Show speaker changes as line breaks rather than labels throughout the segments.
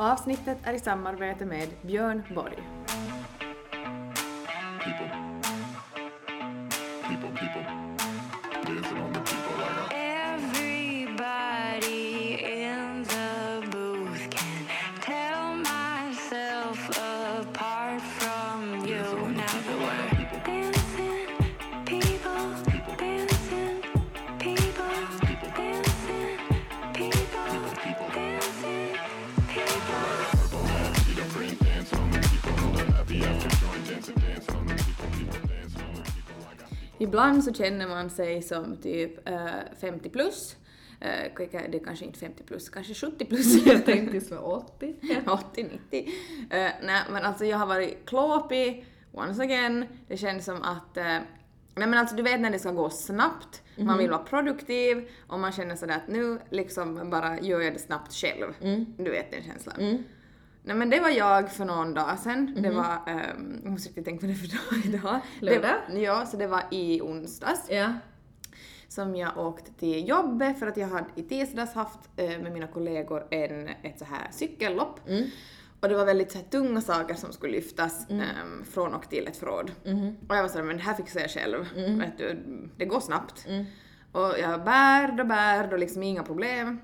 Avsnittet är i samarbete med Björn Borg.
people. People, people.
Ibland så känner man sig som typ eh, 50 plus. Eh, det är kanske inte 50 plus, kanske 70 plus.
Jag tänkte så 80.
80, 90. Eh, nej men alltså jag har varit klåpig, once again. Det känns som att eh, Nej men alltså du vet när det ska gå snabbt, man vill vara produktiv och man känner sådär att nu liksom bara gör jag det snabbt själv. Du vet den känslan. Nej men det var jag för någon dag sedan. Det var, um, jag måste riktigt tänka vad det för dag idag.
Lördag?
Det, ja, så det var i onsdags
Ja.
som jag åkte till jobbet för att jag hade i tisdags haft eh, med mina kollegor en, ett så här cykellopp. Och det var väldigt så här, tunga saker som skulle lyftas ehm, från och till ett förråd. Och jag var såhär, men det här fixar jag själv. Vet du, det går snabbt. Och jag bär och bär och liksom inga problem.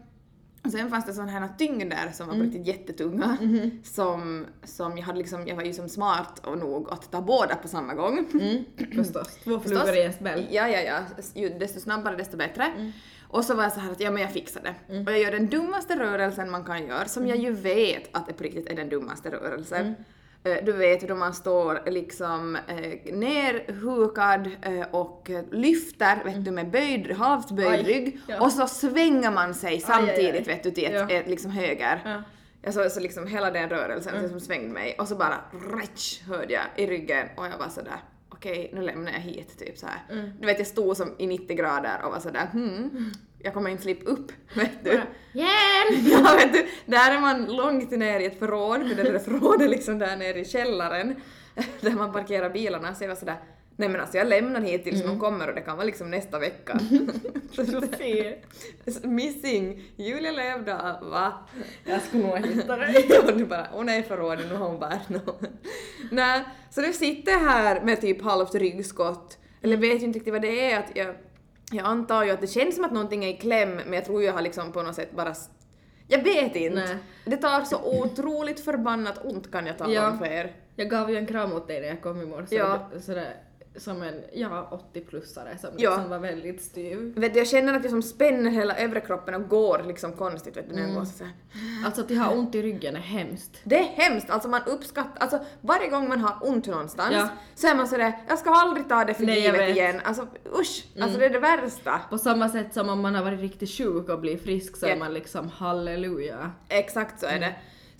Och sen fanns det sådana här tyngder som var på riktigt jättetunga. Som, som jag hade liksom, jag var ju som smart och nog att ta båda på samma gång.
Förstås. Två flugor i en smäll.
Ja, ja, ja. Ju, desto snabbare desto bättre. Och så var jag så här att ja men jag fixar det. Och jag gör den dummaste rörelsen man kan göra, som jag ju vet att det på riktigt är den dummaste rörelsen. Eh, Du vet då man står liksom eh, nerhukad eh, och lyfter vet du, med böjd, halvt böjd
Aj,
rygg
ja.
och så svänger man sig samtidigt
aj.
vet du till ett,
Ja.
ett liksom höger.
Ja.
Jag så, så liksom hela den rörelsen som svängde mig och så bara rätsch hörde jag i ryggen och jag var sådär okej nu lämnar jag hit typ så här. Du vet jag stod som i 90 grader och var sådär hmm, jag kommer inte slippa upp vet du.
Hjälp!
Ja vet du, där är man långt ner i ett förråd, för det där förrådet liksom där nere i källaren där man parkerar bilarna så jag var sådär Nej men alltså jag lämnar hit tills någon kommer och det kan vara liksom nästa vecka.
Sofie.
Missing Julia Lövdahl, va?
Jag skulle nog hitta dig.
Du bara, hon är i förrådet, nu har hon bärt något. Nej, så nu sitter här med typ halvt ryggskott, eller vet ju inte riktigt vad det är, att jag, jag antar ju att det känns som att någonting är i kläm, men jag tror jag har liksom på något sätt bara jag vet inte.
Nej.
Det tar så otroligt förbannat ont kan jag tala
Ja.
om för er.
Jag gav ju en kram åt dig när jag kom i morse.
Ja.
Sådär, som en, ja, 80-plussare som
Ja.
liksom var väldigt styv.
Vet du, jag känner att jag som spänner hela övre kroppen och går liksom konstigt vet du, när jag går så här.
Alltså att ha ont i ryggen är hemskt.
Det är hemskt, alltså man uppskattar, alltså varje gång man har ont någonstans
Ja.
så är man sådär, jag ska aldrig ta det för
Nej, jag
givet
vet. Mm.
igen. Alltså usch, alltså det är det värsta.
På samma sätt som om man har varit riktigt sjuk och blir frisk så
Ja.
är man liksom halleluja.
Exakt så är
Mm.
det.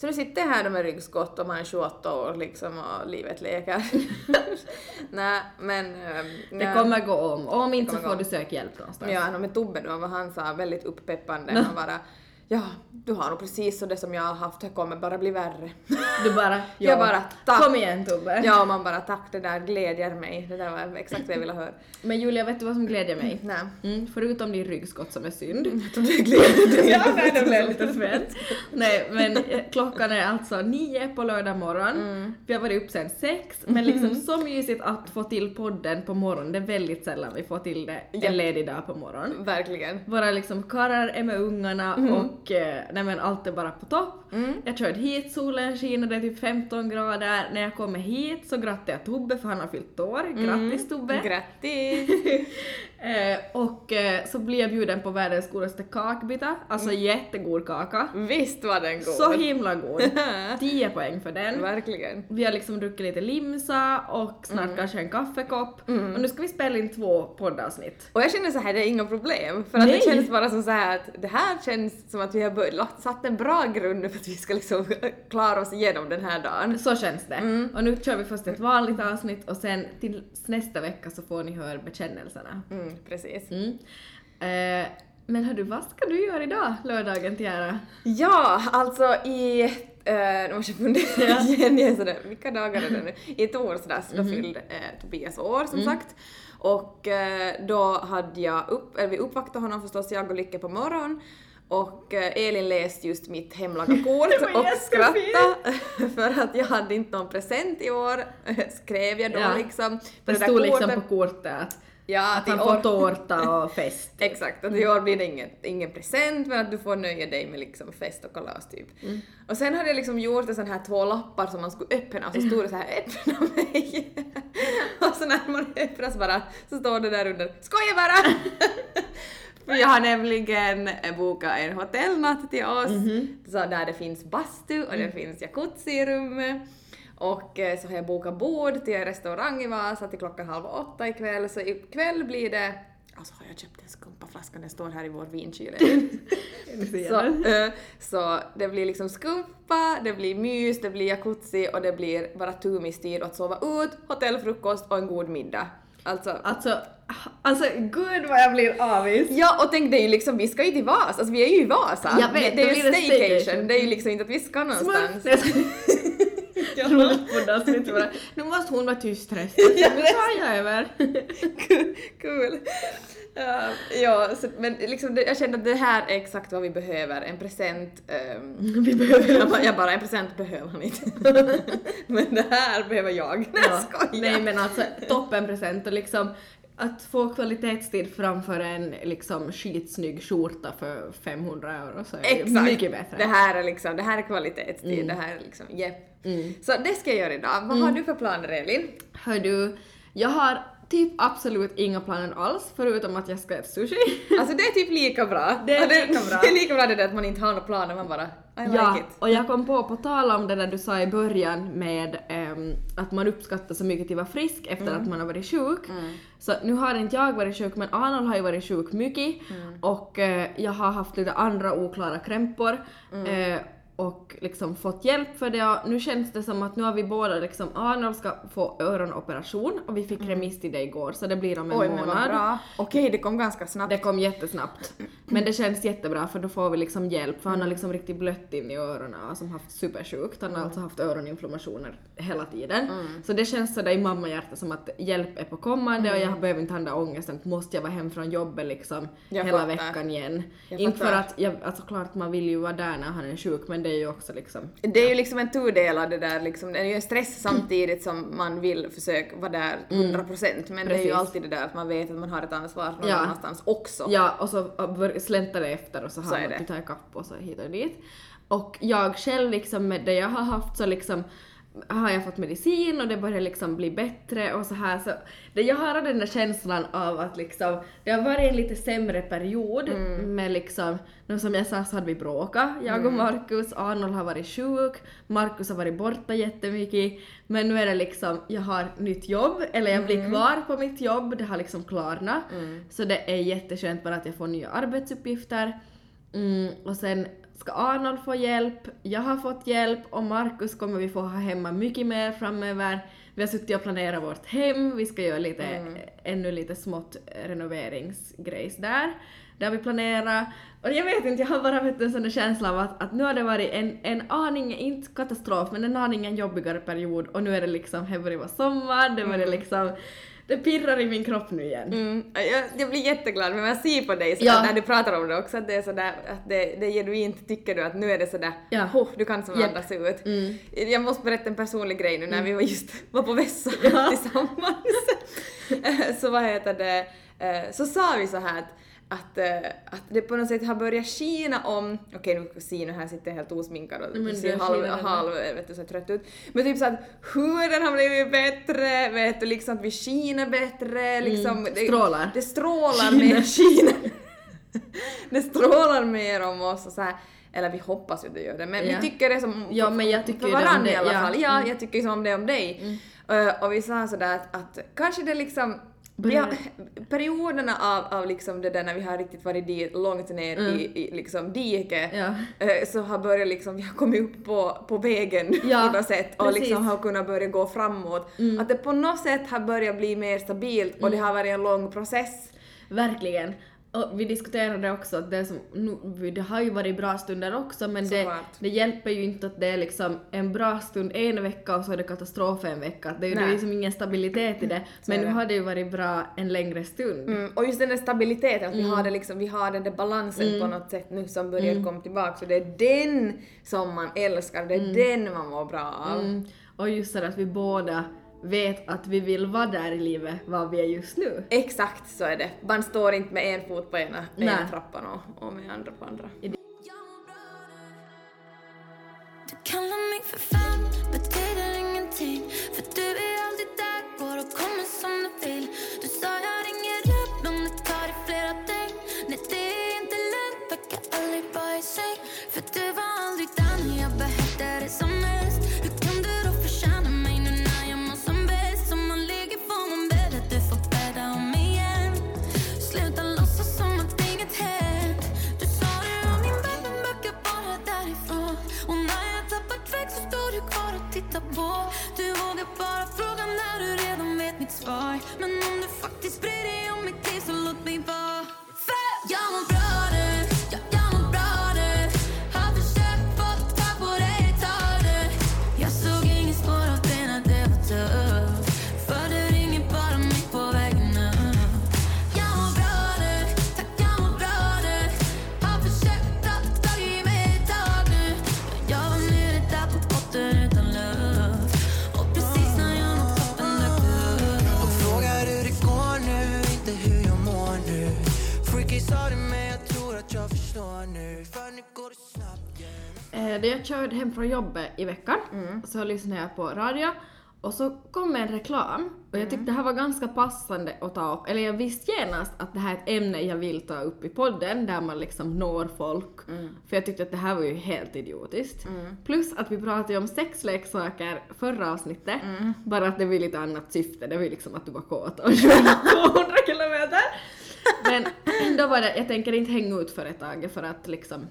Så nu sitter jag här med ryggskott och man är 28 år liksom och livet leker. Nej men... ehm,
Det
nej.
kommer gå om. Om inte så får du söka hjälp någonstans.
Ja, med Tobbe då, vad han sa, väldigt uppeppande. Han bara, ja, du har nog precis så det som jag har haft, det kommer bara bli värre.
Du bara, ja,
Jag bara, tack.
kom igen Tobbe.
Ja, och man bara tack, det där glädjer mig. Det där var exakt vad jag ville höra.
Men Julia, vet du vad som glädjer mig?
Nej.
Mm, förutom din ryggskott som är synd.
Jag trodde det glädjer dig.
ja, nej, det blev lite svensk. Nej, men eh, klockan är alltså nio på lördag morgon. Vi har varit upp sen sex, men liksom så mysigt att få till podden på morgonen. Det är väldigt sällan vi får till det en ledig dag på morgonen.
Verkligen.
Våra liksom karlar är med ungarna och eh, nej men allt är bara på topp. Jag körde hit, solen skiner, det är typ 15 grader. När jag kommer hit så grattar jag Tobbe för han har fyllt år. Grattis Tobbe!
Grattis!
Eh, och eh, så blir jag bjuden på världens godaste kakbita, alltså jättegod kaka.
Visst var den god.
Så himla god! 10 poäng för den.
Verkligen.
Vi har liksom druckit lite limsa och snart kanske en kaffekopp. Och nu ska vi spela in två poddavsnitt.
Och jag känner så här, det är inga problem. För att
Nej.
det känns bara som så här att det här känns som att vi har satt en bra grund för att vi ska liksom klara oss igenom den här dagen.
Så känns det. Och nu kör vi först ett vanligt avsnitt och sen till nästa vecka så får ni höra bekännelserna.
Mm, precis.
Mm. Eh, men hördu, vad ska du göra idag, lördagen till ära?
Ja, alltså i... Uh, nu måste jag fundera igen, jag sådär, vilka dagar är det nu? I torsdags då fyllde eh, Tobias år som sagt. Och eh, då hade jag upp, eller vi uppvaktade honom förstås, jag och Lycke på morgonen. Och eh, Elin läste just mitt hemlaga kort
Det
och skrattade för att jag hade inte någon present i år, skrev jag då
Ja.
liksom.
Det
där
stod liksom
kortet-
på kortet att,
ja,
att han
år-
får tårta och fest.
Exakt, att i år blir det ingen, ingen present men att du får nöja dig med liksom fest och kalas typ.
Mm.
Och sen hade jag liksom gjort en sån här två lappar som man skulle öppna och så stod det så här öppna mig. och så när man öppnar så bara så står det där under skoja bara! För jag har nämligen bokat en hotellnatt till oss
Mhm.
så där det finns bastu och
Mm.
det finns jacuzzi i rummet. Och eh, så har jag bokat bord till en restaurang i Vasa till klockan halv åtta ikväll så ikväll blir det Alltså har jag köpt en skumpaflaska, den står här i vår vinkyl. så, eh, så det blir liksom skumpa, det blir mys, det blir jacuzzi och det blir bara tumistid och att sova ut, hotellfrukost och en god middag. Alltså,
Alltså, alltså gud vad jag blir avis.
Ja, och tänk det är ju liksom, vi ska ju till Vasa, alltså vi är ju i Vasa.
Jag vet,
det, det är ju staycation.
staycation.
det är ju liksom inte att vi ska någonstans.
Roligt på dasset bara. Nu måste hon vara tyst resten.
Ja,
Nu tar jag över.
Kul. Ja, ja så, men liksom det, jag kände att det här är exakt vad vi behöver, en present. ehm,
Vi behöver
jag, bara, jag bara, en present behöver han inte. men det här behöver jag. Nej, jag skojar.
Nej men alltså toppenpresent och liksom att få kvalitetstid framför en liksom skitsnygg skjorta för 500 euro så är
Exakt.
mycket bättre.
Det här är liksom, det här är kvalitetstid, det här är liksom, jepp.
Mm.
Så det ska jag göra idag. Vad har du för planer Elin?
Hör du, jag har typ absolut inga planer alls förutom att jag ska äta sushi.
Alltså det är typ lika bra.
Det är
Och
lika bra.
Det är lika bra det där att man inte har några planer, man bara I like
Ja,
it.
och jag kom på, på tal om det där du sa i början med ehm, att man uppskattar så mycket att vara frisk efter
Mm.
att man har varit sjuk. Så nu har inte jag varit sjuk men Arnold har ju varit sjuk mycket
Mm.
och eh, jag har haft lite andra oklara krämpor
Mm.
Och liksom fått hjälp för det och nu känns det som att nu har vi båda liksom, Arnold ska få öronoperation och vi fick remiss till det igår så det blir om en
Mm. Oj men
månad.
vad bra. Okej, det kom ganska snabbt.
Det kom jättesnabbt. Men det känns jättebra för då får vi liksom hjälp för han har liksom riktigt blött in i öronen och som haft supersjukt. Han har alltså haft öroninflammationer hela tiden. Så det känns sådär i mammahjärtat som att hjälp är på kommande och jag behöver inte ha den där ångesten att måste jag vara hem från jobbet liksom
Jag
hela
fattar.
veckan igen.
Jag
inte för
fattar.
att, jag, alltså klart man vill ju vara där när han är sjuk men det är ju också liksom
Det är ju liksom en tudelad det där liksom, det är ju en stress samtidigt som man vill försöka vara där 100% men det är ju
Precis.
alltid det där att man vet att man har ett ansvar någon
Ja.
annanstans också.
Ja, och så släntar det efter och så har man att ta ikapp och så hit och dit. Och jag själv liksom med det jag har haft så liksom har jag fått medicin och det börjar liksom bli bättre och så här så det, jag har den där känslan av att liksom det har varit en lite sämre period
Mm.
med liksom, nu som jag sa så hade vi bråkat, jag
Mm.
och Markus, Arnold har varit sjuk, Markus har varit borta jättemycket men nu är det liksom, jag har nytt jobb eller jag
Mm.
blir kvar på mitt jobb, det har liksom klarnat. Så det är jätteskönt bara att jag får nya arbetsuppgifter. Mm, och sen ska Arnold få hjälp, jag har fått hjälp och Markus kommer vi få ha hemma mycket mer framöver. Vi har suttit och planerat vårt hem, vi ska göra lite, ännu lite smått renoveringsgrejs där. Det har vi planerat. Och jag vet inte, jag har bara vet, du, en sån känsla av att, att nu har det varit en, en aning, inte katastrof, men en aning en jobbigare period och nu är det liksom, det börjar vara sommar, det börjar liksom, det pirrar i min kropp nu igen.
Mm, jag, jag blir jätteglad, men jag ser på dig så
Ja.
när du pratar om det också att det är sådär, att det, det är genuint tycker du att nu är det sådär,
Ja.
"Huh, du kan som
Japp.
andas ut.
Mm.
Jag måste berätta en personlig grej nu när vi var just var på vässa tillsammans. så vad heter det, eh, så sa vi så här att att, eh, att det på något sätt har börjat skina om, okej nu ser nu här sitter jag helt osminkad och
Men
ser halv, halv vet du, så trött ut. Men typ så att huden har blivit bättre, vet du, liksom att vi skiner bättre, liksom. det-
Strålar.
Det strålar mer, skiner. det strålar mer om oss och så här. Eller vi hoppas ju att det gör det, men
Ja.
vi tycker det som
Ja, men jag tycker
för varandra i alla
ja.
fall. Ja,
Mm.
jag tycker som om det om dig. Eh, och vi sa sådär att, att kanske det liksom vi har, perioderna av, av liksom det där när vi har riktigt varit dit, långt ner
Mm.
i, i liksom diket
Ja.
eh, så har börjat liksom, vi har kommit upp på, på vägen
Ja,
på något sätt och
precis.
liksom har kunnat börja gå framåt. Att det på något sätt har börjat bli mer stabilt och det har varit en lång process.
Verkligen. Och vi diskuterade också att det, som, nu, det har ju varit bra stunder också men det, det hjälper ju inte att det är liksom en bra stund en vecka och så är det katastrof en vecka. Det är ju det
Nej.
liksom ingen stabilitet i det. Men nu
det.
har det ju varit bra en längre stund.
Mm, och just den där stabiliteten, att vi har det liksom, vi har den där balansen på något sätt nu som börjar komma tillbaka. Så det är den som man älskar, det är den man mår bra av.
Mm. Och just så att vi båda vet att vi vill vara där i livet, var vi är just nu.
Exakt så är det. Man står inte med en fot på ena, ena trappan och, och med andra på andra.
På. Du vågar bara fråga när du redan vet mitt svar. Men om du faktiskt bryr dig om mitt jag
körde hem från jobbet i veckan så lyssnade jag på radio och så kom en reklam och jag tyckte det här var ganska passande att ta upp, eller jag visste genast att det här är ett ämne jag vill ta upp i podden där man liksom når folk. För jag tyckte att det här var ju helt idiotiskt. Plus att vi pratade ju om sexleksaker förra avsnittet, bara att det var lite annat syfte, det var ju liksom att du var kåt och körde 200 kilometer. Men då var det, jag tänker inte hänga ut företaget för att liksom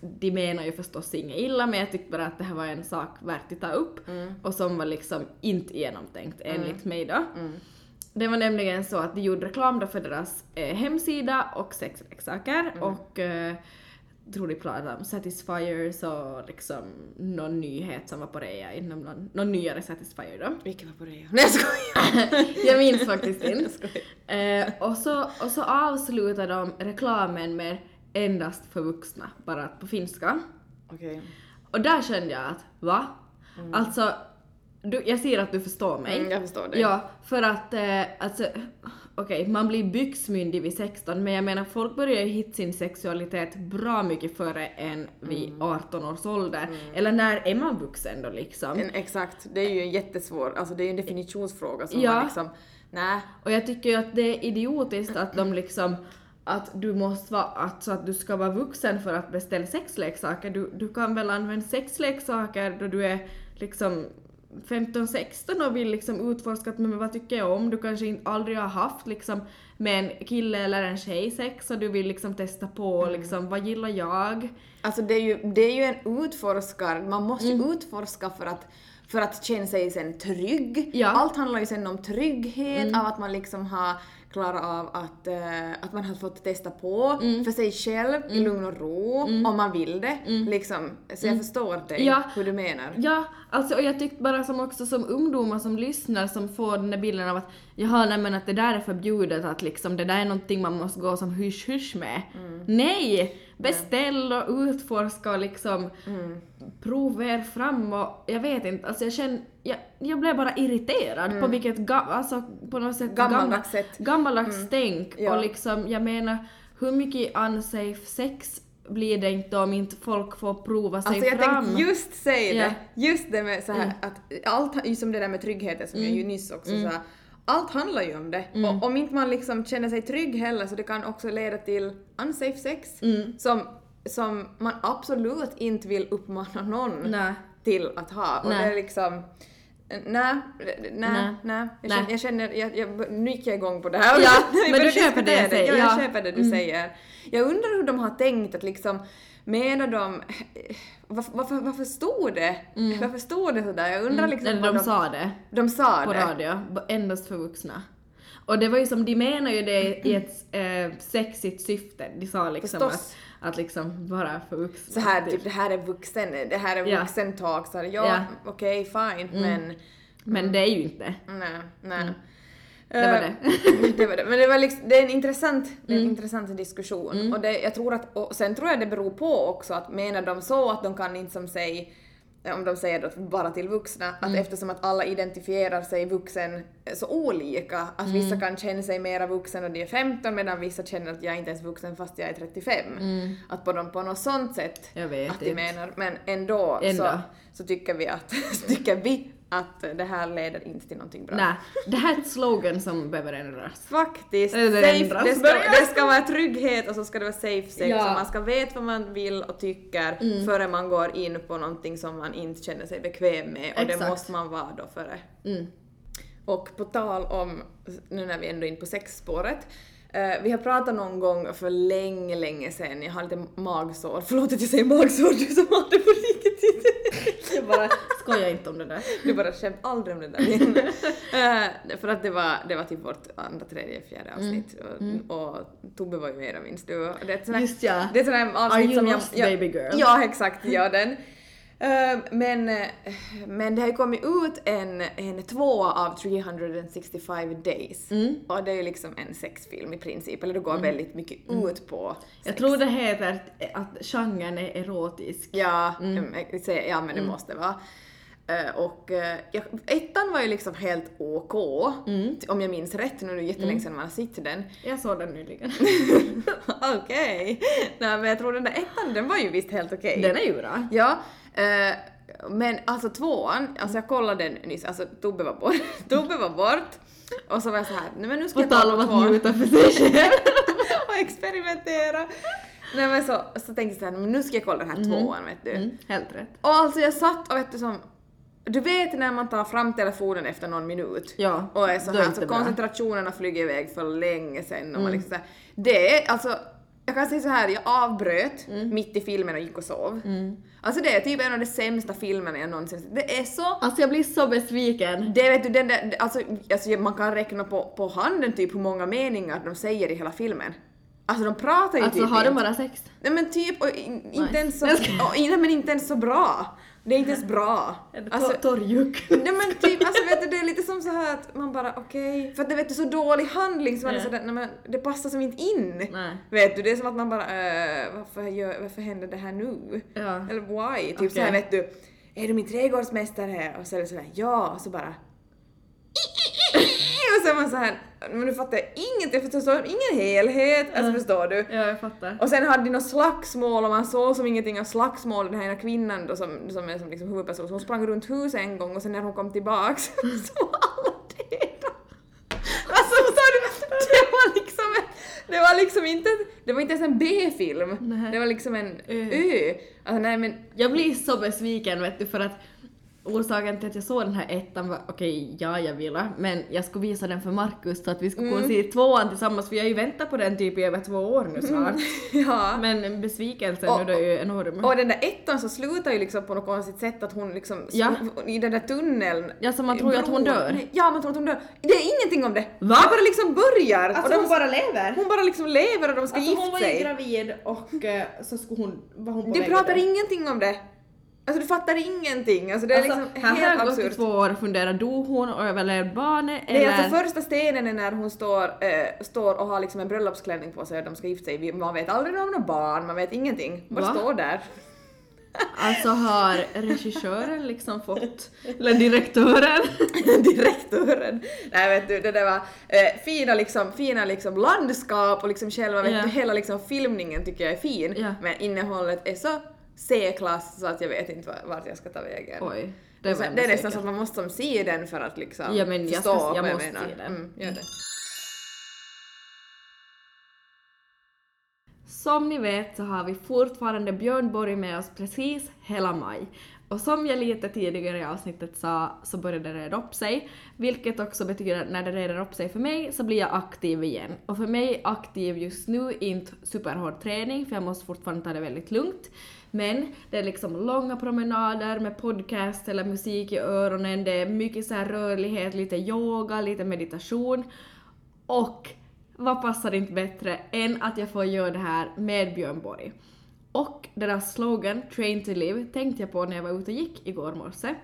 de menar ju förstås inget illa men jag tyckte bara att det här var en sak värt att ta upp och som var liksom inte genomtänkt enligt mig då. Det var nämligen så att de gjorde reklam då för deras eh, hemsida och sexleksaker och eh, tror de pratade om Satisfyers och liksom någon nyhet som var på rea inom någon, någon nyare Satisfyer då.
Vilken var på det? Nej jag skojar!
Jag minns faktiskt inte. Eh, och, så, och så avslutade de reklamen med endast för vuxna, bara på finska.
Okej.
Och där kände jag att, va? Alltså, du, jag ser att du förstår mig.
Mm, jag förstår dig.
Ja, för att eh, alltså, okej, man blir byxmyndig vid 16 men jag menar folk börjar ju hitta sin sexualitet bra mycket före än vid
Mm.
18 års ålder. Eller när är man vuxen då liksom?
En, exakt, det är ju en jättesvår, alltså det är ju en definitionsfråga som
Ja.
man liksom, nej.
Och jag tycker ju att det är idiotiskt att de liksom att du måste vara, att, så att du ska vara vuxen för att beställa sexleksaker. Du, du kan väl använda sexleksaker då du är liksom 15-16 och vill liksom utforska att, men vad tycker jag om? Du kanske inte aldrig har haft liksom med en kille eller en tjej sex och du vill liksom testa på liksom vad gillar jag?
Alltså det är ju, det är ju en utforskar, man måste ju
Mm.
utforska för att för att känna sig sen trygg.
Ja.
Allt handlar ju sen om trygghet, av att man liksom har klarat av att, eh, att man har fått testa på
Mm.
för sig själv i lugn och ro, om man vill det. Liksom. Så jag förstår dig,
Mm. Ja.
hur du menar.
Ja, alltså och jag tyckte bara som också som ungdomar som lyssnar som får den där bilden av att jaha nej men att det där är förbjudet att liksom det där är någonting man måste gå som hysch hysch med. Nej! Beställ och utforska och liksom prova er fram och jag vet inte, alltså jag känner, jag, jag blev bara irriterad på vilket, ga, alltså på något sätt
Gammaldags
gammal-
sätt.
gammaldags tänk
Ja.
och liksom jag menar hur mycket unsafe sex blir det inte om inte folk får prova sig
Alltså jag
fram?
tänkte just säga
Ja.
det, just det med så här att allt, just som det där med tryggheten som jag ju nyss också sa, allt handlar ju om det. Och om inte man liksom känner sig trygg heller så det kan också leda till unsafe sex som, som man absolut inte vill uppmana någon
Nej.
till att ha. Och
Nej.
det är liksom Nej, nej,
Nej.
Jag känner, jag känner jag, jag, nu gick jag igång på det här.
Ja, men du köper det jag säger,
Ja, jag
ja.
köper det du säger. Jag undrar hur de har tänkt att liksom, menar de, varför, varför, varför stod det? Varför stod det sådär? Jag undrar liksom
Eller
vad
de sa det
de sa
på
det.
radio, b- endast för vuxna. Och det var ju som, de menar ju det i ett eh, sexigt syfte. De sa liksom att,
Förstås.
att liksom vara för vuxna.
Så här, typ det här är vuxen, det här är
Ja.
vuxen talk. Så här, ja,
Ja. Mm.
okej, fine, men
Men det är ju inte.
nej, nej.
Det var
Eh,
det.
det var det. Men det, var liksom, det är en intressant, det är en
Mm.
intressant diskussion. Och, det, jag tror att, och sen tror jag det beror på också att menar de så att de kan inte som sig om de säger då bara till vuxna, att
Mm.
eftersom att alla identifierar sig vuxen så olika, att vissa
Mm.
kan känna sig mera vuxen när de är 15 medan vissa känner att jag är inte ens vuxen fast jag är 35. Att på, dem, på något sånt sätt
Mm.
Att de
inte.
menar, men ändå,
Ändå.
Så, så tycker vi att, tycker vi att det här leder inte till någonting bra.
Nej, det här är ett slogan som behöver ändras.
Faktiskt.
Eller
Safe, det, ska, det ska vara trygghet och så ska det vara safe sex
Ja.
och man ska veta vad man vill och tycker före man går in på någonting som man inte känner sig bekväm med och det
Exakt.
måste man vara då före.
Mm.
Och på tal om, nu när vi ändå är inne på sexspåret, eh, vi har pratat någon gång för länge, länge sedan, jag har lite magsår, förlåt att jag säger magsår, du som har det på riktigt.
Jag bara skojar inte om det där.
Du bara skämt aldrig om det där. Eh, för att det var, det var typ vårt andra, tredje, fjärde avsnitt och, och Tobbe var ju med och minns du. Det är ett sånt här-
Just ja.
Det är ett sånt här
Are
avsnitt
you
som jag...
lost,
jag
baby girl?
Ja, exakt, ja den. Eh, men, eh, men det har ju kommit ut en, en två av 365 days.
Mm.
Och det är ju liksom en sexfilm i princip, eller det går väldigt mycket ut på sex.
Jag tror det heter att, att genren är erotisk.
Ja, mm. ja men
Mm.
det måste vara. Eh, och uh, jag, ettan var ju liksom helt OK,
Mm.
om jag minns rätt, nu är det jättelänge sedan man har sett den.
Jag såg den nyligen.
Okej. Nej men jag tror den där ettan, den var ju visst helt okej.
Den är ju bra.
Ja. Eh, men alltså tvåan, alltså jag kollade den nyss, alltså Tobbe var bort. Tobbe var bort. Och så var jag så här, nej men nu ska
På
jag
tal
kolla
om
på
att
tvåan.
njuta för sig själv.
och experimentera. Nej men så, så tänkte jag så här, men nu ska jag kolla den här tvåan vet du.
Mm, helt rätt.
Och alltså jag satt och vet du som, du vet när man tar fram telefonen efter någon minut
Ja,
och är så
är
här, så
bra.
koncentrationen har flugit iväg för länge sedan och
Mm.
man liksom så här, det är alltså, jag kan säga så här, jag avbröt
Mm.
mitt i filmen och gick och sov. Alltså det är typ en av de sämsta filmerna jag någonsin sett. Det är så
Alltså jag blir så besviken.
det vet du, den där, alltså, alltså man kan räkna på, på handen typ hur många meningar de säger i hela filmen. Alltså de pratar ju
Alltså
typ
har de
inte.
bara sex?
Nej men typ, och in, inte
Nice.
ens så, och, nej, men inte ens så bra. Det är inte ens bra. Alltså,
tor- torrjuck?
nej men typ, alltså vet du, det är lite som så här att man bara okej, för att det vet du så dålig handling så man är sådär, nej men det passar som inte in.
Nej.
Vet du, det är som att man bara äh, varför, gör, varför händer det här nu?
Ja.
Eller why? Typ
Okej.
så här vet du, är du min trädgårdsmästare? Och så är det sådär ja, och så bara och är man så här, men nu fattar jag ingenting, jag förstår ingen helhet, alltså förstår du?
Ja, jag fattar.
Och sen hade de något slagsmål och man såg som ingenting av slagsmål, den här ena kvinnan då som, som är som liksom huvudperson, så hon sprang runt huset en gång och sen när hon kom tillbaks så var alla döda. Alltså förstår du? Det var liksom, en- det var liksom inte, det var inte ens en B-film, det var liksom en
Ö.
Ö. Alltså nej men,
Jag blir så besviken vet du för att orsaken till att jag såg den här ettan var okej, ja jag ville, men jag skulle visa den för Markus så att vi skulle kunna se tvåan tillsammans för jag har ju väntat på den typ i över två år nu snart.
ja.
Men besvikelsen
Och-
nu då är ju enorm.
Och den där ettan så slutar ju liksom på något konstigt sätt att hon liksom,
Ja.
i den där tunneln.
Ja, så man tror ju att hon dör.
Nej, Ja, man tror att hon dör. Det är ingenting om det.
Va?
Det bara liksom börjar. och de,
bara lever?
hon bara liksom lever och de ska
Alltså
gifta
hon var ju
sig.
gravid och eh, så skulle hon, var hon på
De
väg
pratar ingenting om det. Alltså du fattar ingenting. Alltså det är
Alltså,
liksom
här har
helt
jag gått
absurt.
två år och funderat, dog hon och överlevde barnet
Nej,
eller?
alltså första stenen är när hon står, eh, står och har liksom en bröllopsklänning på sig och de ska gifta sig. Man vet aldrig om några barn, man vet ingenting. Bara
Va?
står där.
Alltså har regissören liksom fått, eller direktören,
Direktören. Nej vet du, det där var eh, fina liksom, fina liksom landskap och liksom själva vet
Ja.
du, hela liksom filmningen tycker jag är fin.
Ja.
Men innehållet är så C-klass så att jag vet inte va- vart jag ska ta vägen.
oj.
Det, så, det är nästan så att man måste som se den för att liksom
Ja, men jag
förstå
ska- jag
vad
måste
menar.
se den.
Mm, gör det.
Som ni vet så har vi fortfarande Björn Borg med oss precis hela maj. Och som jag lite tidigare i avsnittet sa så började det reda upp sig, vilket också betyder att när det reder upp sig för mig så blir jag aktiv igen. Och för mig aktiv just nu inte superhård träning för jag måste fortfarande ta det väldigt lugnt. Men det är liksom långa promenader med podcast eller musik i öronen, det är mycket så här rörlighet, lite yoga, lite meditation. Och vad passar inte bättre än att jag får göra det här med Björn Borg. Och deras slogan Train to Live tänkte jag på när jag var ute och gick igår morse.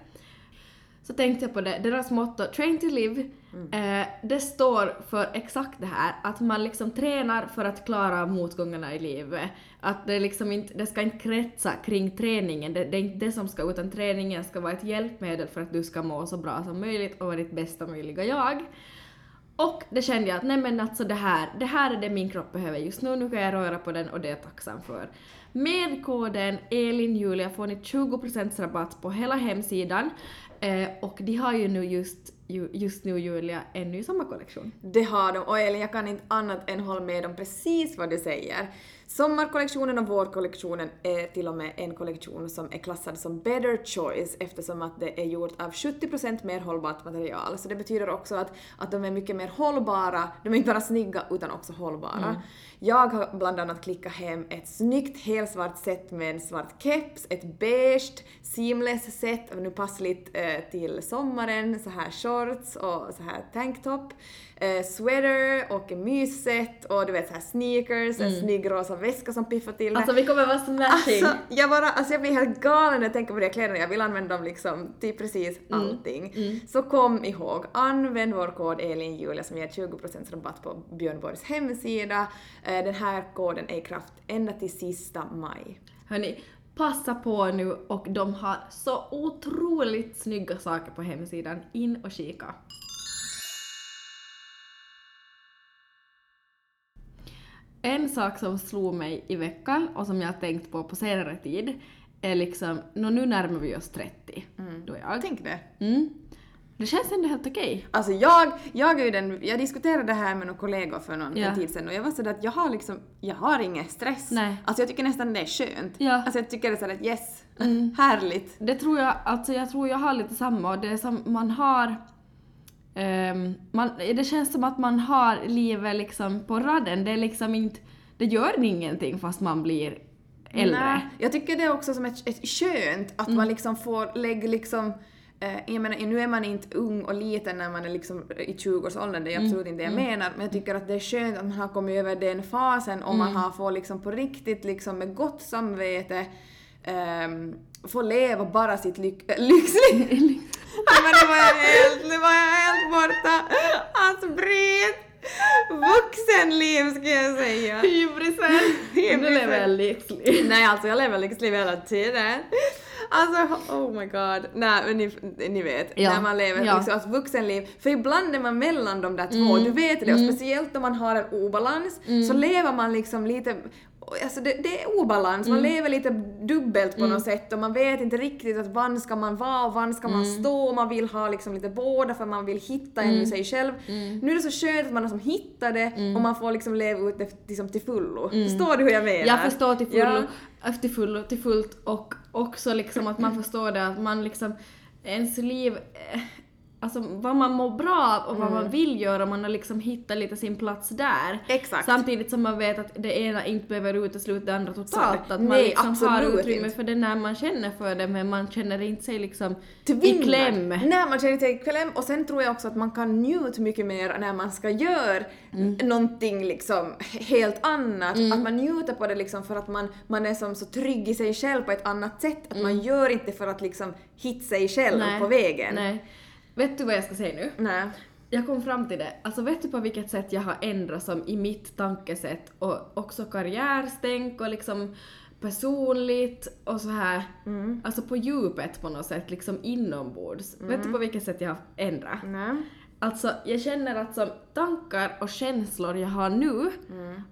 Så tänkte jag på det, deras motto Train to Live, Mm. eh, det står för exakt det här att man liksom tränar för att klara motgångarna i livet. Att det liksom inte, det ska inte kretsa kring träningen, det, det är inte det som ska utan träningen ska vara ett hjälpmedel för att du ska må så bra som möjligt och vara ditt bästa möjliga jag. Och det kände jag att nej men alltså det här, det här är det min kropp behöver just nu, nu kan jag röra på den och det är jag tacksam för. Med koden ELINJULIA får ni 20% rabatt på hela hemsidan eh, och de har ju nu just, ju, just nu Julia en ny sommarkollektion.
Det har de och Elin, jag kan inte annat än hålla med om precis vad du säger. Sommarkollektionen och vårkollektionen är till och med en kollektion som är klassad som better choice eftersom att det är gjort av 70% mer hållbart material. Så det betyder också att, att de är mycket mer hållbara, de är inte bara snygga utan också hållbara. Jag har bland annat klickat hem ett snyggt helsvart set med en svart keps, ett beige seamless set, nu passligt eh, till sommaren, så här shorts och så här tanktop, eh, sweater och mysset och du vet så här sneakers, en snygg rosa väska som piffar till det.
Alltså vi kommer vara smashing!
Alltså, jag, bara, alltså jag blir helt galen när jag tänker på de här kläderna. Jag vill använda dem liksom till precis allting. Så kom ihåg, använd vår kod ELINJULIA som ger 20% rabatt på Björn Borgs hemsida. Eh, Den här koden är i kraft ända till sista maj.
Hörni, passa på nu och de har så otroligt snygga saker på hemsidan. In och kika. En sak som slog mig i veckan och som jag har tänkt på på senare tid är liksom, nu närmar vi oss 30, du och jag.
Tänk det.
Mm. Det känns ändå helt okej.
Alltså jag, jag är ju den, jag diskuterade det här med några kollegor för någon
Ja.
en tid sedan och jag var sådär att jag har liksom, jag har ingen stress.
Nej.
Alltså jag tycker nästan det är skönt.
Ja.
Alltså jag tycker det är sådär att yes, härligt.
Det tror jag, alltså jag tror jag har lite samma och det är som man har ehm, man, det känns som att man har livet liksom på raden. Det är liksom inte, det gör ingenting fast man blir äldre. Mm.
Nej, jag tycker det är också som ett, ett skönt att man liksom får lägga liksom jag menar, nu är man inte ung och liten när man är liksom i 20-årsåldern, det är
Mm.
absolut inte det jag menar, men jag tycker att det är skönt att man har kommit över den fasen och
Mm.
man har fått liksom på riktigt liksom med gott samvete um, få leva bara sitt äh, lyxliv. Men nu var jag helt, nu var jag helt borta. Alltså Britt! Vuxenliv ska jag säga.
Hybrisen! Nu lever jag lyxliv.
Nej, alltså jag lever lyxliv hela tiden. Alltså, oh my god. Nej, men ni, ni vet,
Ja,
när man lever
ja.
liksom, alltså vuxenliv. För ibland är man mellan de där två,
Mm,
du vet det. Och speciellt om man har en obalans så lever man liksom lite Alltså det, det är obalans,
Mm.
man lever lite dubbelt på något sätt och man vet inte riktigt att van ska man vara och van ska man
Mm.
stå och man vill ha liksom lite båda för man vill hitta en i sig själv.
Mm.
Nu är det så skönt att man har som hittat det och man får liksom leva ut det liksom till fullo. Förstår du hur jag menar?
Mm. Jag förstår till fullo,
Ja.
till fullo, till fullt och också liksom att man förstår det att man liksom, ens liv, eh, alltså vad man mår bra av och vad man vill göra, man har liksom hittat lite sin plats där.
Exakt.
Samtidigt som man vet att det ena inte behöver utesluta det andra totalt.
Så,
att man
nej,
liksom har utrymme
inte.
för det när man känner för det men man känner inte sig liksom i
Tvingad.
kläm.
Nej, man känner sig i kläm och sen tror jag också att man kan njuta mycket mer när man ska göra
Mm.
någonting liksom helt annat. Att man njuter på det liksom för att man, man är som så trygg i sig själv på ett annat sätt. Att man gör inte för att liksom hitta sig själv
Mm. Nej,
på vägen.
Nej. Vet du vad jag ska säga nu?
Nej.
Jag kom fram till det. Alltså vet du på vilket sätt jag har ändrat som i mitt tankesätt och också karriärstänk och liksom personligt och så här. Alltså på djupet på något sätt, liksom inombords. Vet du på vilket sätt jag har ändrat?
Nej.
Alltså jag känner att som tankar och känslor jag har nu,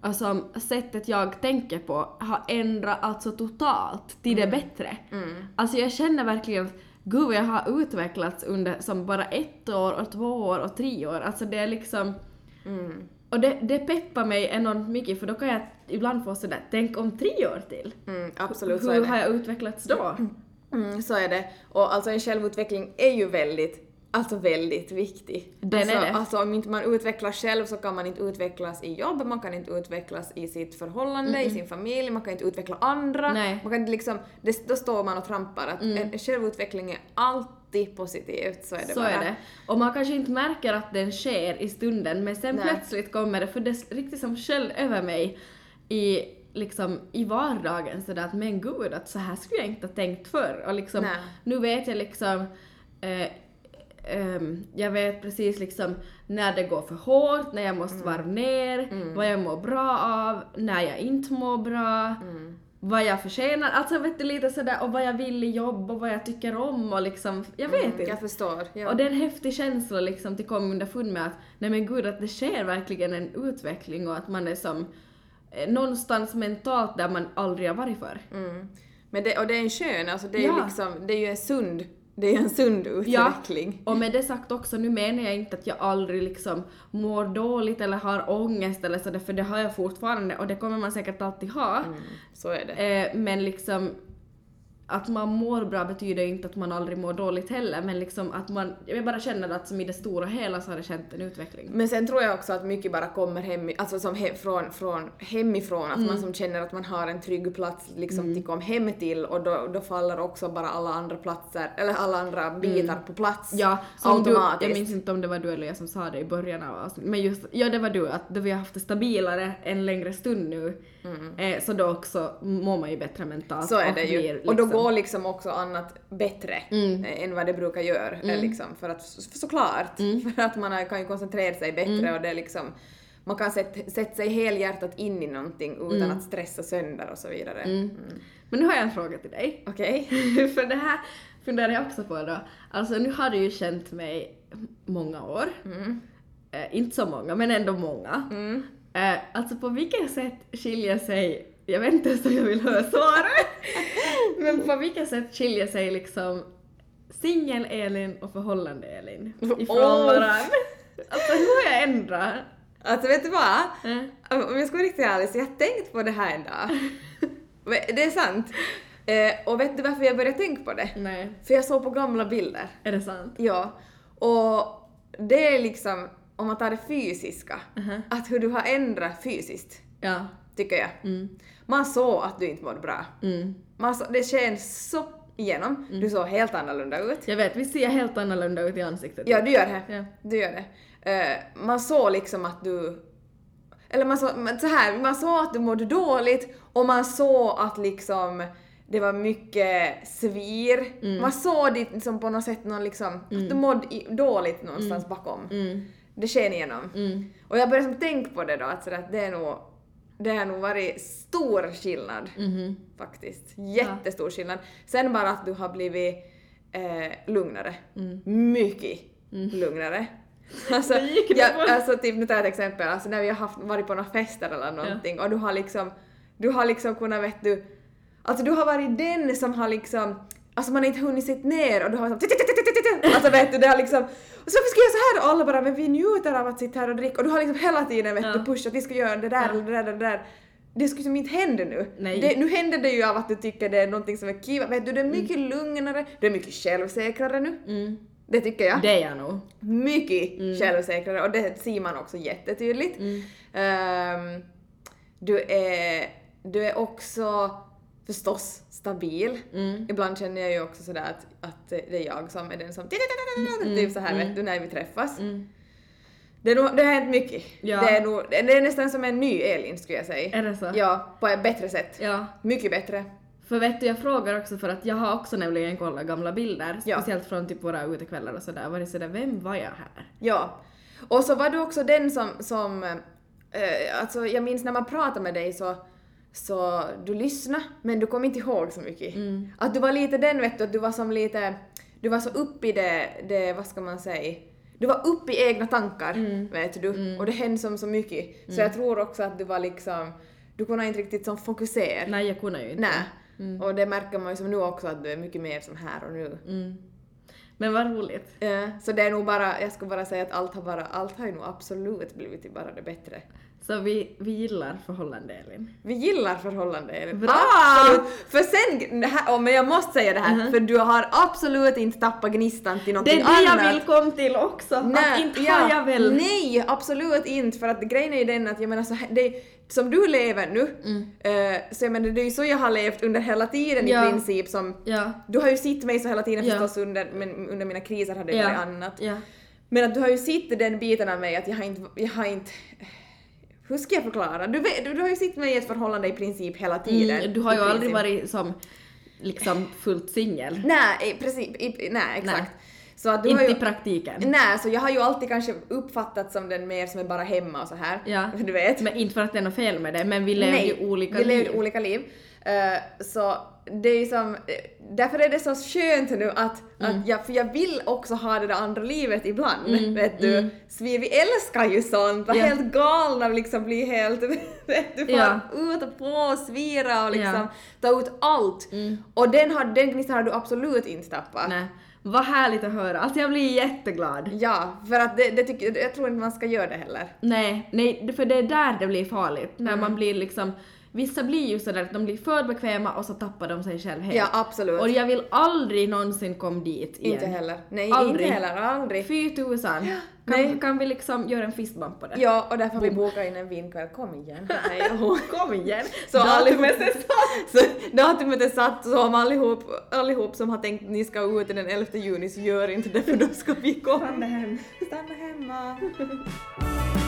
och som sättet jag tänker på, har ändrat alltså totalt till det bättre. Alltså jag känner verkligen att gud vad jag har utvecklats under som bara ett år och två år och tre år. Alltså det är liksom... Och det, det peppar mig enormt mycket för då kan jag ibland få sådär, tänk om tre år till.
Mm, absolut
Hur
det.
har jag utvecklats då?
Mm, så är det. Och alltså en självutveckling är ju väldigt Alltså väldigt viktig.
Den
alltså,
är det.
alltså om inte man utvecklas själv så kan man inte utvecklas i jobb, man kan inte utvecklas i sitt förhållande, i sin familj, man kan inte utveckla andra.
Nej.
Man kan liksom, det, då står man och trampar. Att en, självutveckling är alltid positivt, så är det
Så
bara.
är det. Och man kanske inte märker att den sker i stunden men sen
Nej.
plötsligt kommer det, för det riktigt som sköld över mig i liksom i vardagen sådär att men gud att så här skulle jag inte ha tänkt förr och liksom
Nej.
nu vet jag liksom eh, ehm, jag vet precis liksom när det går för hårt, när jag måste
Mm.
varva ner, vad jag mår bra av, när jag inte mår bra,
Mm.
vad jag förtjänar, alltså vet du lite sådär och vad jag vill i jobb och vad jag tycker om och liksom, jag vet
Mm,
inte.
jag förstår. Ja.
Och det är en häftig känsla liksom till komma underfund med att nej men gud att det sker verkligen en utveckling och att man är som eh, någonstans mentalt där man aldrig har varit för.
Mm. Men det, och det är en skön, alltså det är
Ja.
liksom, det är ju en sund, det är en sund utveckling.
Och med det sagt också, nu menar jag inte att jag aldrig liksom mår dåligt eller har ångest eller sådär, för det har jag fortfarande och det kommer man säkert alltid ha.
Mm, så är det.
Eh, men liksom att man mår bra betyder inte att man aldrig mår dåligt heller, men liksom att man, jag bara känner att som i det stora hela så har det känt en utveckling.
Men sen tror jag också att mycket bara kommer hem, alltså som he, från, från hemifrån, att
Mm.
man som känner att man har en trygg plats liksom till kom hem till och då, då faller också bara alla andra platser, eller alla andra bitar på plats
Mm. Ja, som du,
automatiskt.
jag minns inte om det var du eller jag som sa det i början av avsnittet, men just, ja det var du, att då vi har haft det stabilare en längre stund nu, eh, så då också mår man ju bättre mentalt.
Så är
och
det ju.
blir
Och då
liksom-
går liksom också annat bättre
Mm.
eh, än vad det brukar göra. eh, Liksom, för att, för såklart,
Mm.
för att man kan ju koncentrera sig bättre och det är liksom man kan sätta, sätta sig helhjärtat in i någonting utan
Mm.
att stressa sönder och så vidare. Mm.
Men nu har jag en fråga till dig.
Okej?
För det här funderar jag också på då. Alltså nu har du ju känt mig många år. Eh, inte så många, men ändå många.
Mm.
Eh, alltså på vilket sätt skiljer sig, jag vet inte ens om jag vill höra svaret, men på vilket sätt skiljer sig liksom singel-Elin och förhållande-Elin ifrån
Åh!
varandra? Alltså hur har jag ändrat?
Alltså vet du vad?
Eh,
Om jag ska vara riktigt ärlig så jag har tänkt på det här en dag. det är sant. Eh, och vet du varför jag började tänka på det?
nej,
För jag såg på gamla bilder.
är det sant?
Ja. Och det är liksom, om man tar det fysiska,
Mhm.
att hur du har ändrat fysiskt,
Ja.
tycker jag.
Mm.
Man såg att du inte mådde bra.
Mm.
Man så, det känns så igenom. Du såg helt annorlunda ut.
Jag vet, vi ser helt annorlunda ut i ansiktet.
Ja, du gör det.
Ja.
Du gör det. Eh, man såg liksom att du... Eller man såg, så här, man såg att du mådde dåligt och man såg att liksom det var mycket svir.
Mm.
Man såg det liksom på något sätt någon liksom, att du mådde i, dåligt någonstans bakom.
Mm.
Det sken igenom.
Mm.
Och jag började som tänka på det då, att, sådär, att det är nog det har nog varit stor skillnad
Mhm.
faktiskt. Jättestor skillnad. Sen bara att du har blivit eh, lugnare.
Mm.
Mycket lugnare. Alltså, ja,
på.
alltså typ, nu tar jag ett exempel, alltså när vi har haft, varit på några fester eller någonting och du har liksom, du har liksom kunnat vet du, alltså du har varit den som har liksom, alltså man har inte hunnit sitta ner och du har liksom, alltså vet du, det har liksom, och så varför ska göra så här och alla bara men vi njuter av att sitta här och dricka och du har liksom hela tiden vet
Ja.
du pushat att vi ska göra det där
Ja.
eller det där det där. Det skulle som inte hända nu.
Nej.
Det, nu händer det ju av att du tycker det är någonting som är kiva. Vet du, det är mycket lugnare, du är mycket självsäkrare nu.
Mm.
Det tycker jag.
Det är jag nog.
Mycket självsäkrare och det ser man också jättetydligt.
Mm.
Ehm, du, är, du är också förstås stabil.
Mm.
Ibland känner jag ju också sådär att, att det är jag som är den som typ så här vet du när vi träffas.
Mm.
Det, är nog, det har hänt mycket.
Ja.
Det, är nog, det är nästan som en ny Elin skulle jag säga.
Är det så?
Ja, på ett bättre sätt.
Ja.
Mycket bättre.
För vet du, jag frågar också för att jag har också nämligen kollat gamla bilder,
Ja.
speciellt från typ våra utekvällar och sådär, varit sådär, vem var jag här?
Ja. Och så var du också den som, som eh, alltså jag minns när man pratade med dig så, så du lyssnade men du kom inte ihåg så mycket. Att du var lite den vet du, att du var som lite, du var så upp i det, det vad ska man säga, du var uppe i egna tankar vet du och det hände som så mycket. Så jag tror också att du var liksom, du kunde inte riktigt som fokusera.
Nej, jag kunde ju inte.
Nej. Och det märker man ju som nu också att du är mycket mer som här och nu.
Men vad roligt.
Ja, så det är nog bara, jag ska bara säga att allt har bara, allt har ju nog absolut blivit bara det bättre.
Så vi, vi gillar förhållande Elin.
Vi gillar förhållande Elin.
Bra!
Absolut! För sen, det här, oh, men jag måste säga det här, för du har absolut inte tappat gnistan till
Mhm. Det
någonting
är det
annat.
jag vill komma till också. att inte har jag väl...
Nej, absolut inte. För att grejen är ju den att jag menar så här, det, som du lever nu, eh, så jag menar det är ju så jag har levt under hela tiden
Mm. Ja.
i princip som...
Ja.
Du har ju sett mig så hela tiden
Ja.
förstås under, men under mina kriser har det
Ja.
varit annat.
Ja.
Men att du har ju sett den biten av mig att jag har inte, jag har inte hur ska jag förklara? Du, vet, du, du har ju sett mig i ett förhållande i princip hela tiden.
Mm, du har ju aldrig varit som liksom fullt singel.
Nej, i princip, i, nej exakt.
Nej.
Så att du
Inte
har ju,
i praktiken.
Nej, så jag har ju alltid kanske uppfattat som den mer som är bara hemma och så här.
Ja.
Du vet.
Men inte för att det är något fel med det, men vi lever
Nej,
ju olika
vi
liv.
lever olika liv. Eh, så det är ju som, eh, därför är det så skönt nu att,
Mm.
att jag, för jag vill också ha det där andra livet ibland, vet du. Så vi, vi älskar ju sånt, vara
Ja.
helt galna och liksom bli helt, vet du,
Ja.
ut och på och svira och liksom
Ja.
ta ut allt. Och den, har, den gnistan har du absolut inte tappat.
Nej. Vad härligt att höra. Alltså jag blir jätteglad.
Ja, för att det, det tycker, jag tror inte man ska göra det heller.
Nej, nej, för det är där det blir farligt. När
Mm.
man blir liksom... Vissa blir ju sådär att de blir för bekväma och så tappar de sig själv helt.
Ja, absolut.
Och jag vill aldrig någonsin komma dit igen.
Inte heller. Nej,
Aldrig.
inte heller. Aldrig.
Fy tusan.
Nej.
Kan, kan vi liksom göra en fistbump på det?
Ja, och därför har vi bokat in en vinkväll. Kom igen. Hå.
Kom igen!
Så
Datumet är satt!
så datumet är satt så om allihop, allihop som har tänkt att ni ska ut den 11 juni så gör inte det för då ska vi komma.
Stanna hem.
Stanna hemma.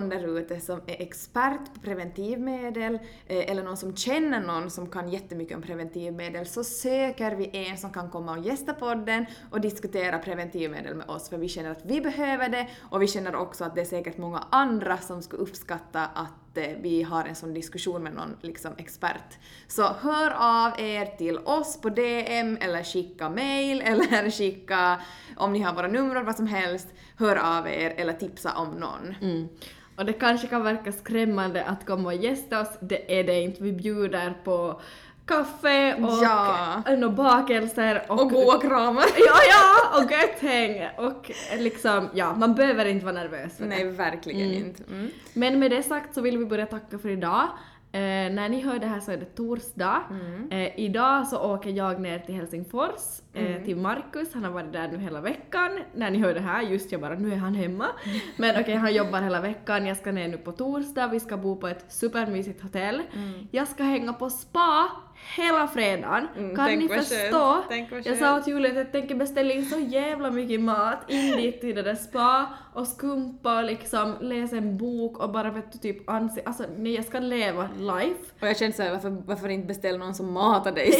någon där ute som är expert på preventivmedel eh, eller någon som känner någon som kan jättemycket om preventivmedel så söker vi en som kan komma och gästa podden och diskutera preventivmedel med oss för vi känner att vi behöver det och vi känner också att det är säkert många andra som skulle uppskatta att eh, vi har en sån diskussion med någon liksom expert. Så hör av er till oss på DM eller skicka mail eller skicka om ni har våra nummer vad som helst, hör av er eller tipsa om någon.
Mm. Och det kanske kan verka skrämmande att komma och gästa oss, det är det inte. Vi bjuder på kaffe och
Ja.
och bakelser och,
Och goa kramar.
Ja, ja! Och gött häng! Och liksom, ja, man behöver inte vara nervös för
Nej,
det.
verkligen inte. Mm.
Men med det sagt så vill vi börja tacka för idag. Eh, när ni hör det här så är det torsdag.
Mm.
Eh, idag så åker jag ner till Helsingfors,
Mm.
till Markus. Han har varit där nu hela veckan. När ni hör det här, just jag bara, nu är han hemma. Men okej, han jobbar hela veckan. Jag ska ner nu på torsdag. Vi ska bo på ett supermysigt hotell. Jag ska hänga på spa hela fredagen.
Mm,
kan ni förstå? Jag sa åt Julia att jag tänker beställa in så jävla mycket mat in dit till det där spa och skumpa och liksom läsa en bok och bara vet du typ anse, alltså nej jag ska leva life.
Och jag kände såhär, varför, varför inte beställa någon som matar dig?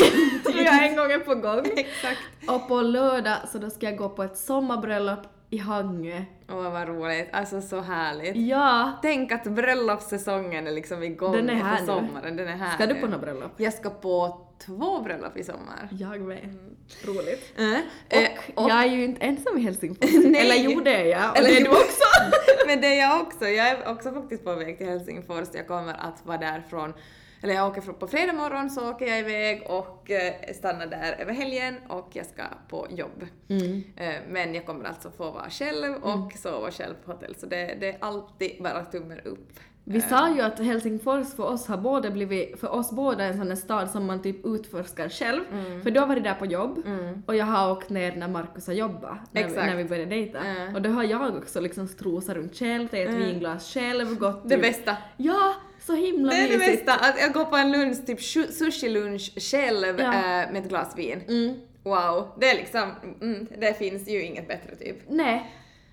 Jag en gång är på gång.
Exakt.
Och på lördag så då ska jag gå på ett sommarbröllop i Hangö.
Åh vad roligt, alltså så härligt.
Ja!
Tänk att bröllopssäsongen är liksom igång
Den är här
på sommaren, den är här
Ska du på något bröllop?
Jag ska på två bröllop i sommar.
Jag med. Roligt.
Mm.
Och,
Eh, och-
jag är ju inte ensam i Helsingfors.
Nej.
Eller jo det är jag. Och
Eller
det är du också.
Men det är jag också. Jag är också faktiskt på väg till Helsingfors. Jag kommer att vara där från eller jag åker på fredag morgon så åker jag iväg och eh, stannar där över helgen och jag ska på jobb.
Mm.
Eh, men jag kommer alltså få vara själv och sova själv på hotell så det, det är alltid bara tummen upp.
Vi sa ju att Helsingfors för oss har både blivit, för oss båda en sån stad som man typ utforskar själv.
Mm.
För du har varit där på jobb och jag har åkt ner när Markus har jobbat, när, vi, när vi började dejta.
Mm.
Och då har jag också liksom strosat runt själv, tagit ett vinglas själv, gått
Det
ut-
bästa.
Ja, så himla
Det är det
mysigt.
bästa, att jag går på en lunch, typ sushi-lunch själv
Ja.
eh, med ett glas vin.
Mm.
Wow, det är liksom, mm, det finns ju inget bättre typ.
Nej.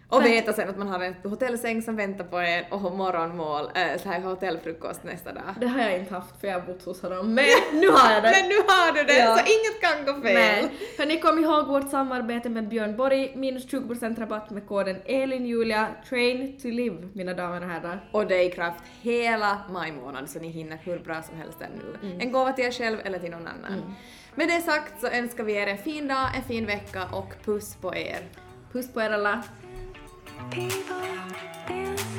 Och veta sen att man har en hotellsäng som väntar på en och morgonmål, äh, så här hotellfrukost nästa dag.
Det har jag inte haft för jag har bott hos honom, men nu har jag det.
Men nu har du det,
Ja.
så inget kan gå fel.
Nej. För ni kom ihåg vårt samarbete med Björn Borg, minus 20% rabatt med koden ELINJULIA, train to live, mina damer och herrar.
Och det är i kraft hela maj månad så ni hinner hur bra som helst ännu.
Mm.
En gåva till er själv eller till någon annan. Med det sagt så önskar vi er en fin dag, en fin vecka och puss på er.
Puss på er alla.
People dancing,